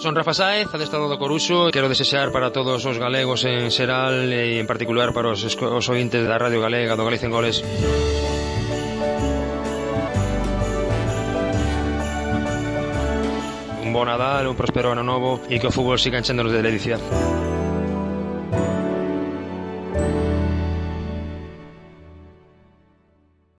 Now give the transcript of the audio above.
Son Rafa Saez, adestrador do Coruxo. Quero desexar para todos os galegos en xeral E en particular para os, os ointes da Radio Galega do Galicia en Goles. Un bon Nadal, un próspero ano novo E que o fútbol siga enchéndonos de ledicidade.